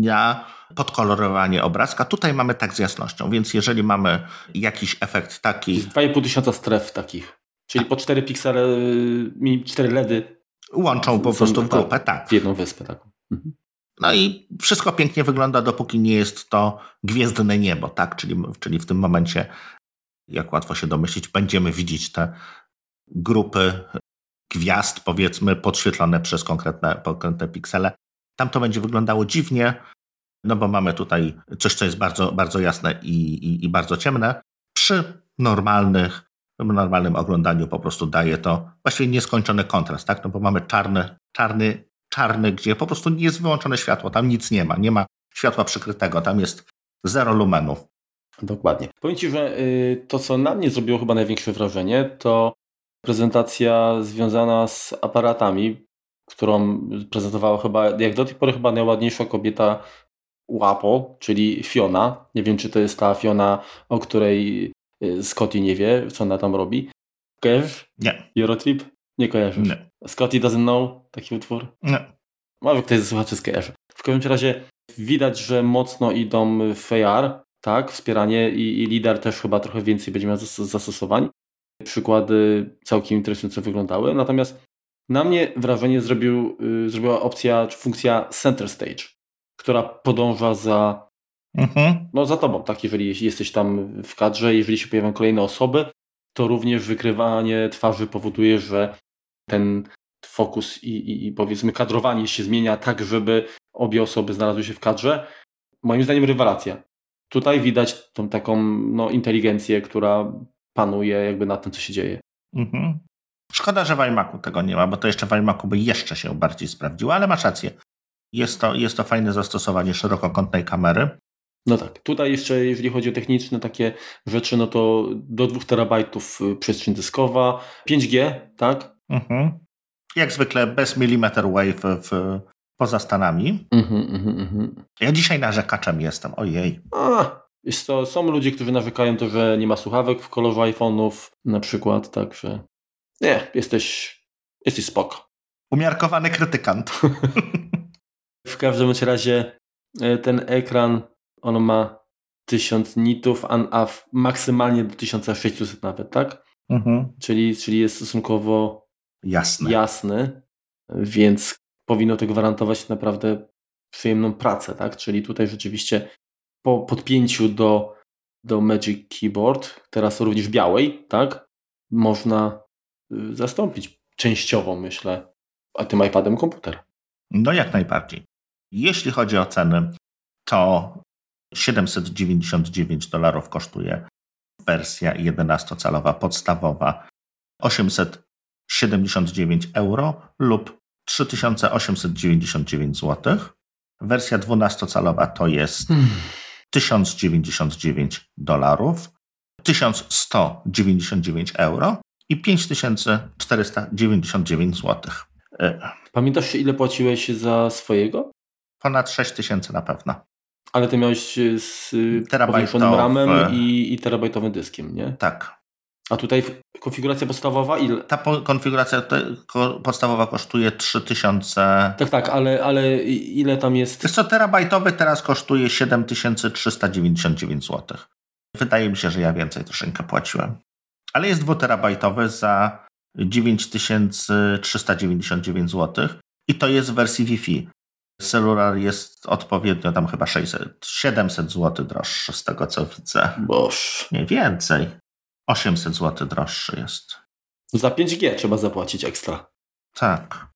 na podkolorowanie obrazka. Tutaj mamy tak z jasnością, więc jeżeli mamy jakiś efekt taki... 2,5 tysiąca stref takich. Czyli po 4 piksele, 4 LEDy. Łączą po prostu w grupę, tak. W jedną wyspę taką. Mhm. No i wszystko pięknie wygląda, dopóki nie jest to gwiezdne niebo, tak? Czyli, czyli w tym momencie, jak łatwo się domyślić, będziemy widzieć te grupy gwiazd, powiedzmy, podświetlone przez konkretne, konkretne piksele. Tam to będzie wyglądało dziwnie, no bo mamy tutaj coś, co jest bardzo, bardzo jasne i, i, i bardzo ciemne. Przy normalnych w normalnym oglądaniu po prostu daje to właściwie nieskończony kontrast, tak? No bo mamy czarny, czarny, czarny, gdzie po prostu nie jest wyłączone światło, tam nic nie ma, nie ma światła przykrytego, tam jest zero lumenów. Dokładnie. Powiem Ci, że y, to, co na mnie zrobiło chyba największe wrażenie, to prezentacja związana z aparatami, którą prezentowała chyba, jak do tej pory chyba najładniejsza kobieta Łapo, czyli Fiona. Nie wiem, czy to jest ta Fiona, o której Scotty nie wie, co ona tam robi. Kojarzysz? Nie. Eurotrip? Nie kojarzysz? Nie. Scotty doesn't know? Taki utwór? Nie. Może ktoś ze słuchaczy skojarzy. W każdym razie widać, że mocno idą w AR, tak, wspieranie i, i lider też chyba trochę więcej będzie miał zastosowań. Przykłady całkiem interesująco wyglądały. Natomiast na mnie wrażenie zrobił, yy, zrobiła opcja, czy funkcja Center Stage, która podąża za Mhm. No za tobą, tak, jeżeli jesteś tam w kadrze, jeżeli się pojawią kolejne osoby, to również wykrywanie twarzy powoduje, że ten fokus i, i, i powiedzmy kadrowanie się zmienia tak, żeby obie osoby znalazły się w kadrze. Moim zdaniem rewelacja. Tutaj widać tą taką no, inteligencję, która panuje jakby na tym, co się dzieje. Mhm. Szkoda, że w iMacu tego nie ma, bo to jeszcze w iMacu by jeszcze się bardziej sprawdziło, ale masz rację. Jest to, jest to fajne zastosowanie szerokokątnej kamery. No tak, tutaj jeszcze jeżeli chodzi o techniczne takie rzeczy, no to do 2 terabajtów y, przestrzeń dyskowa, 5G, tak? Mhm. Jak zwykle bez millimeter wave w, poza Stanami. Mhm, mhm, mhm. Ja dzisiaj narzekaczem jestem, ojej. A, to, są ludzie, którzy narzekają to, że nie ma słuchawek w kolorze iPhone'ów na przykład, także nie, jesteś, jesteś spoko. Umiarkowany krytykant. w każdym razie e, ten ekran on ma 1000 nitów, a, a maksymalnie do 1600 nawet, tak? Mhm. Czyli, czyli jest stosunkowo jasny. jasny, więc powinno to gwarantować naprawdę przyjemną pracę, tak? Czyli tutaj rzeczywiście po podpięciu do, do Magic Keyboard, teraz również białej, tak? Można y, zastąpić częściowo, myślę, a tym iPadem komputer. No jak najbardziej. Jeśli chodzi o ceny, to 799 dolarów kosztuje wersja 11-calowa podstawowa, 879 euro lub 3899 zł. Wersja 12-calowa to jest 1099 dolarów, 1199 euro i 5499 zł. Pamiętasz, ile płaciłeś za swojego? Ponad 6000 na pewno. Ale ty miałeś z powiększonym ramem i, i terabajtowym dyskiem, nie? Tak. A tutaj konfiguracja podstawowa ile? Ta konfiguracja podstawowa kosztuje 3000. Tak, tak, ale, ale ile tam jest? Jest co, terabajtowy teraz kosztuje 7399 zł. Wydaje mi się, że ja więcej troszeczkę płaciłem. Ale jest dwuterabajtowy za 9399 zł i to jest w wersji Wi-Fi. Cellular jest odpowiednio tam chyba 600, 700 zł droższy z tego co widzę. Boż. Nie więcej. 800 zł droższy jest. Za 5G trzeba zapłacić ekstra. Tak.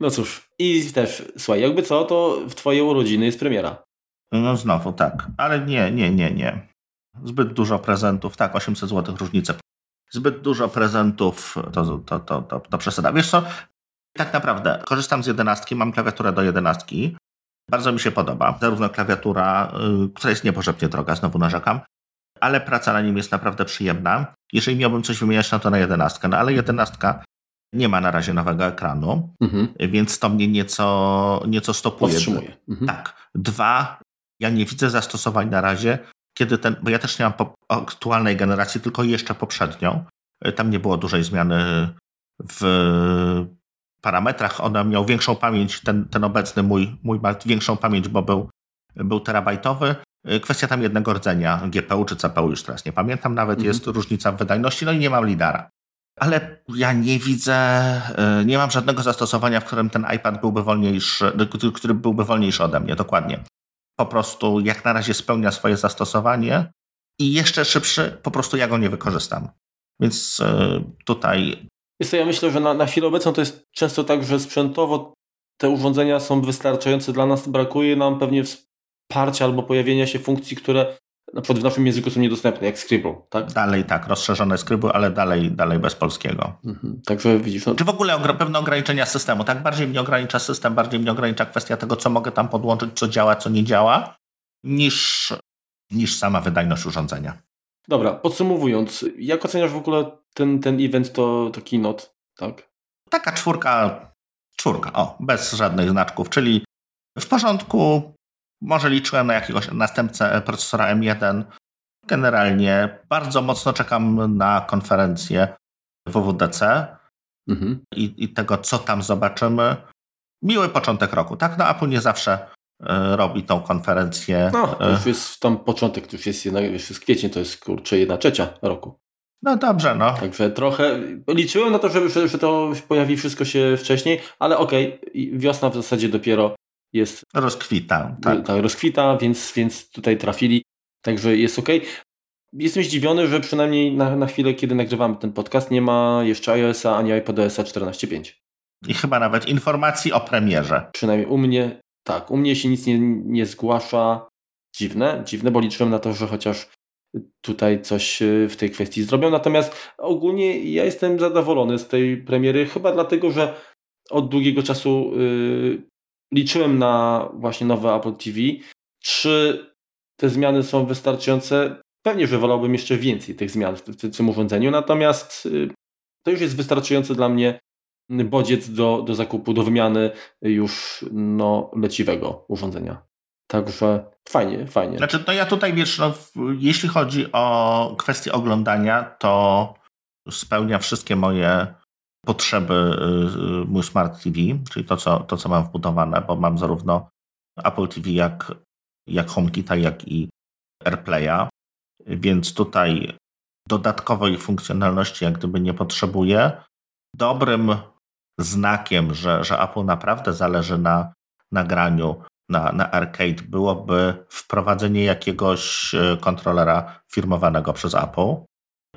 No cóż, i też, słuchaj, jakby co, to w twoje urodziny jest premiera. No znowu, tak. Ale nie, nie, nie, nie. Zbyt dużo prezentów. Tak, 800 zł różnicę. Zbyt dużo prezentów to, to, to, to, to przesada. Wiesz co, tak naprawdę korzystam z jedenastki, mam klawiaturę do jedenastki. Bardzo mi się podoba. Zarówno klawiatura, y, która jest niepogrzebnie droga, znowu narzekam, ale praca na nim jest naprawdę przyjemna. Jeżeli miałbym coś wymieniać, no to na jedenastkę. No ale jedenastka nie ma na razie nowego ekranu, mhm. więc to mnie nieco, nieco stopuje. Powstrzymuje. Mhm. Tak. Dwa, ja nie widzę zastosowań na razie, kiedy ten, bo ja też nie mam aktualnej generacji, tylko jeszcze poprzednią. Tam nie było dużej zmiany w parametrach. Ona miał większą pamięć, ten, ten obecny mój, mój ma większą pamięć, bo był, był terabajtowy. Kwestia tam jednego rdzenia, GPU czy CPU, już teraz nie pamiętam nawet, mhm. jest różnica w wydajności, no i nie mam lidara. Ale ja nie widzę, e, nie mam żadnego zastosowania, w którym ten iPad byłby wolniejszy, który byłby wolniejszy ode mnie, dokładnie. Po prostu jak na razie spełnia swoje zastosowanie i jeszcze szybszy, po prostu ja go nie wykorzystam. Więc tutaj jest to, ja myślę, że na, na chwilę obecną to jest często tak, że sprzętowo te urządzenia są wystarczające dla nas. Brakuje nam pewnie wsparcia albo pojawienia się funkcji, które na przykład w naszym języku są niedostępne, jak Scribble, tak? Dalej tak, rozszerzone Scribble, ale dalej, dalej bez polskiego. Mhm. Także widzisz... No... Czy w ogóle pewne ograniczenia systemu, tak? Bardziej mnie ogranicza system, bardziej mnie ogranicza kwestia tego, co mogę tam podłączyć, co działa, co nie działa, niż, niż sama wydajność urządzenia. Dobra, podsumowując, jak oceniasz w ogóle ten, ten event, to, to keynote, tak? Taka czwórka, czwórka, o, bez żadnych znaczków, czyli w porządku, może liczyłem na jakiegoś następcę procesora M1. Generalnie bardzo mocno czekam na konferencję WWDC mhm. i, i tego, co tam zobaczymy. Miły początek roku, tak? No Apple nie zawsze E, robi tą konferencję. No, to już jest tam początek, to już jest, jednak, już jest kwiecień, to jest kurczę jedna trzecia roku. No dobrze, no. Także trochę liczyłem na to, że, że to pojawi wszystko się wcześniej, ale okej, okay, wiosna w zasadzie dopiero jest. Rozkwita. Tak, tak rozkwita, więc, więc tutaj trafili. Także jest ok. Jestem zdziwiony, że przynajmniej na, na chwilę, kiedy nagrywamy ten podcast, nie ma jeszcze iOS-a ani iPadOS-a 14.5. I chyba nawet informacji o premierze. Przynajmniej u mnie tak, u mnie się nic nie, nie zgłasza. Dziwne, dziwne, bo liczyłem na to, że chociaż tutaj coś y, w tej kwestii zrobią. Natomiast ogólnie ja jestem zadowolony z tej premiery, chyba dlatego, że od długiego czasu yy, liczyłem na właśnie nowe Apple TV. Czy te zmiany są wystarczające? Pewnie, że wolałbym jeszcze więcej tych zmian w, tym urządzeniu, natomiast yy, to już jest wystarczający dla mnie bodziec do, do zakupu, do wymiany już no, leciwego urządzenia. Także fajnie, fajnie. Znaczy, no ja tutaj wiesz, no, jeśli chodzi o kwestię oglądania, to spełnia wszystkie moje potrzeby y, mój Smart TV, czyli to co, to, co mam wbudowane, bo mam zarówno Apple TV, jak, jak HomeKita, jak i AirPlaya, więc tutaj dodatkowej funkcjonalności jak gdyby nie potrzebuję. Dobrym znakiem, że, że Apple naprawdę zależy na nagraniu, na, na arcade, byłoby wprowadzenie jakiegoś e, kontrolera firmowanego przez Apple,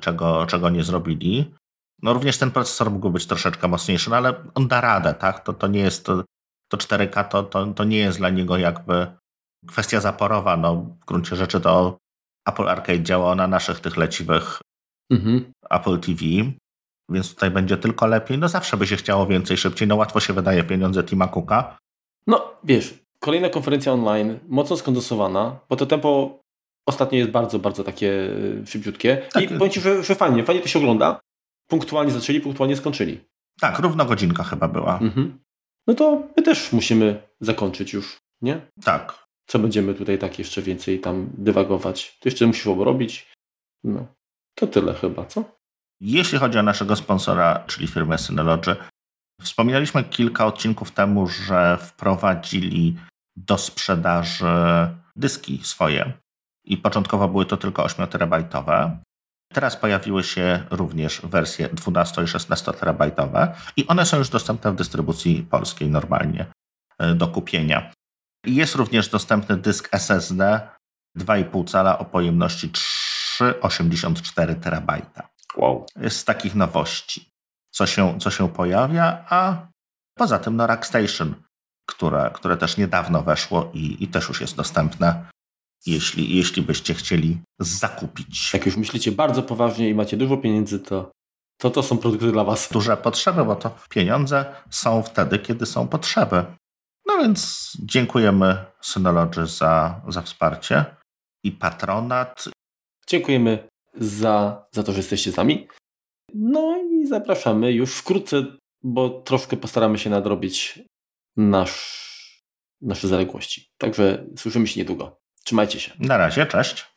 czego, czego nie zrobili. No również ten procesor mógłby być troszeczkę mocniejszy, no ale on da radę, tak? To, to nie jest to, to 4K, to, to, to nie jest dla niego jakby kwestia zaporowa. No, w gruncie rzeczy to Apple Arcade działa na naszych tych leciwych mhm. Apple TV. Więc tutaj będzie tylko lepiej. No zawsze by się chciało więcej, szybciej. No łatwo się wydaje pieniądze Tima Cooka. No wiesz, kolejna konferencja online, mocno skondensowana, bo to tempo ostatnio jest bardzo, bardzo takie e, szybciutkie. Tak. I powiem Ci, że, że fajnie, fajnie to się ogląda. Punktualnie zaczęli, punktualnie skończyli. Tak, równo godzinka chyba była. Mhm. No to my też musimy zakończyć już, nie? Tak. Co będziemy tutaj tak jeszcze więcej tam dywagować? To jeszcze musisz robić. No. To tyle chyba, co? Jeśli chodzi o naszego sponsora, czyli firmę Synology, wspominaliśmy kilka odcinków temu, że wprowadzili do sprzedaży dyski swoje. I początkowo były to tylko 8-terabajtowe. Teraz pojawiły się również wersje 12 i 16 terabajtowe i one są już dostępne w dystrybucji polskiej normalnie e, do kupienia. Jest również dostępny dysk SSD 2,5 cala o pojemności 3,84 terabajta. Wow. Z takich nowości, co się, co się pojawia, a poza tym no Rackstation, które, które też niedawno weszło i, i też już jest dostępne jeśli, jeśli byście chcieli zakupić. Jak już myślicie bardzo poważnie i macie dużo pieniędzy, to to, to są produkty dla Was. Duże potrzeby, bo to pieniądze są wtedy, kiedy są potrzeby. No więc dziękujemy Synology za, za wsparcie i patronat. Dziękujemy za, za to, że jesteście z nami. No i zapraszamy już wkrótce, bo troszkę postaramy się nadrobić nasz, nasze zaległości. Także słyszymy się niedługo. Trzymajcie się. Na razie, cześć.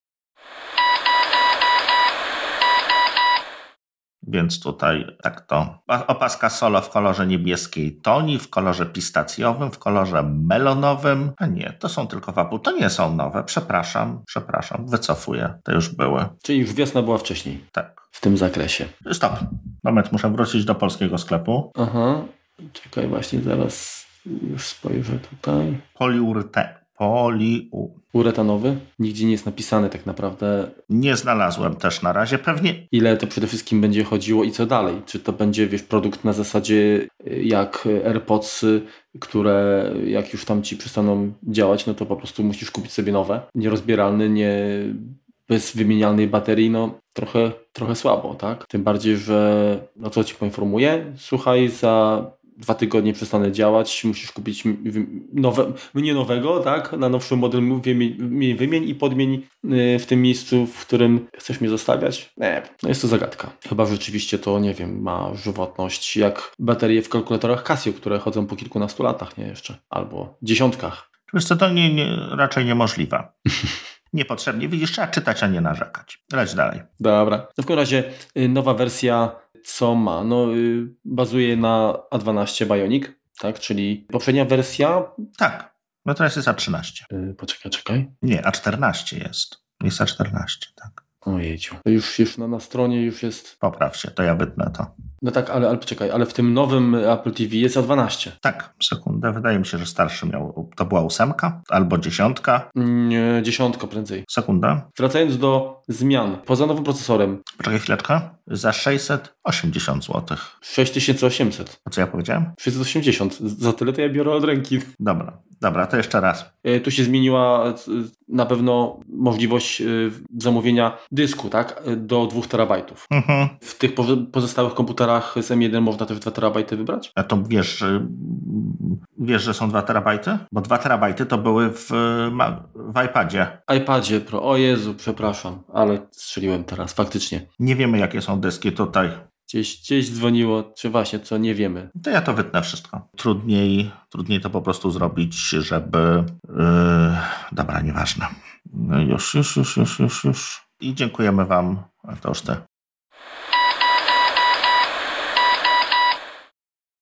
Więc tutaj tak to. Opaska solo w kolorze niebieskiej toni, w kolorze pistacjowym, w kolorze melonowym. A nie, to są tylko wapu. To nie są nowe. Przepraszam, przepraszam. Wycofuję. Te już były. Czyli już wiosna była wcześniej. Tak. W tym zakresie. Stop. Moment, muszę wrócić do polskiego sklepu. Aha. Czekaj, właśnie zaraz już spojrzę tutaj. Poliurte poliu. Uretanowy? Nigdzie nie jest napisane tak naprawdę. Nie znalazłem też na razie. Pewnie. Ile to przede wszystkim będzie chodziło i co dalej? Czy to będzie, wiesz, produkt na zasadzie y, jak AirPods, które jak już tam ci przestaną działać, no to po prostu musisz kupić sobie nowe. Nierozbieralny, nie bez wymienialnej baterii, no trochę, trochę słabo, tak? Tym bardziej, że, no co ci poinformuję, słuchaj, za dwa tygodnie przestanę działać, musisz kupić nowe, mnie nowego, tak? Na nowszy model wymień, wymień i podmień y, w tym miejscu, w którym chcesz mnie zostawiać. Nie, no jest to zagadka. Chyba rzeczywiście to, nie wiem, ma żywotność jak baterie w kalkulatorach Casio, które chodzą po kilkunastu latach, nie jeszcze, albo dziesiątkach. Wiesz co, to nie, nie, raczej niemożliwe. Niepotrzebnie. Widzisz, trzeba czytać, a nie narzekać. Leć dalej. Dobra. w każdym razie y, nowa wersja co ma? No, y, bazuje na A12 Bionic, tak? Czyli poprzednia wersja. Tak. No teraz jest A13. Yy, poczekaj, czekaj. Nie, A14 jest. Jest A14, tak. Ojejciu. Już, już na, na stronie już jest. Popraw się, to ja wytnę to. No tak, ale, ale poczekaj, ale w tym nowym Apple TV jest A12. Tak, sekundę. Wydaje mi się, że starszy miał. To była ósemka albo dziesiątka. Nie, dziesiątka prędzej. Sekunda. Wracając do zmian. Poza nowym procesorem. Poczekaj chwileczkę. Za 680 zł. 6800. A co ja powiedziałem? 680. Za tyle to ja biorę od ręki. Dobra, dobra, to jeszcze raz. E, tu się zmieniła e, na pewno możliwość e, zamówienia dysku, tak? Do 2 terabajtów. Mhm. W tych pozostałych komputerach z M1 można też 2 terabajty wybrać? A to wiesz, wiesz, że są 2 terabajty? Bo 2 terabajty to były w, w iPadzie. iPadzie Pro. O Jezu, przepraszam, ale strzeliłem teraz, faktycznie. Nie wiemy, jakie są dyski tutaj. Gdzieś, gdzieś dzwoniło, czy właśnie, co nie wiemy. To ja to wytnę wszystko. Trudniej, trudniej to po prostu zrobić, żeby... Yy, dobra, nieważne. No już, już, już, już, już, już. I dziękujemy Wam. To już te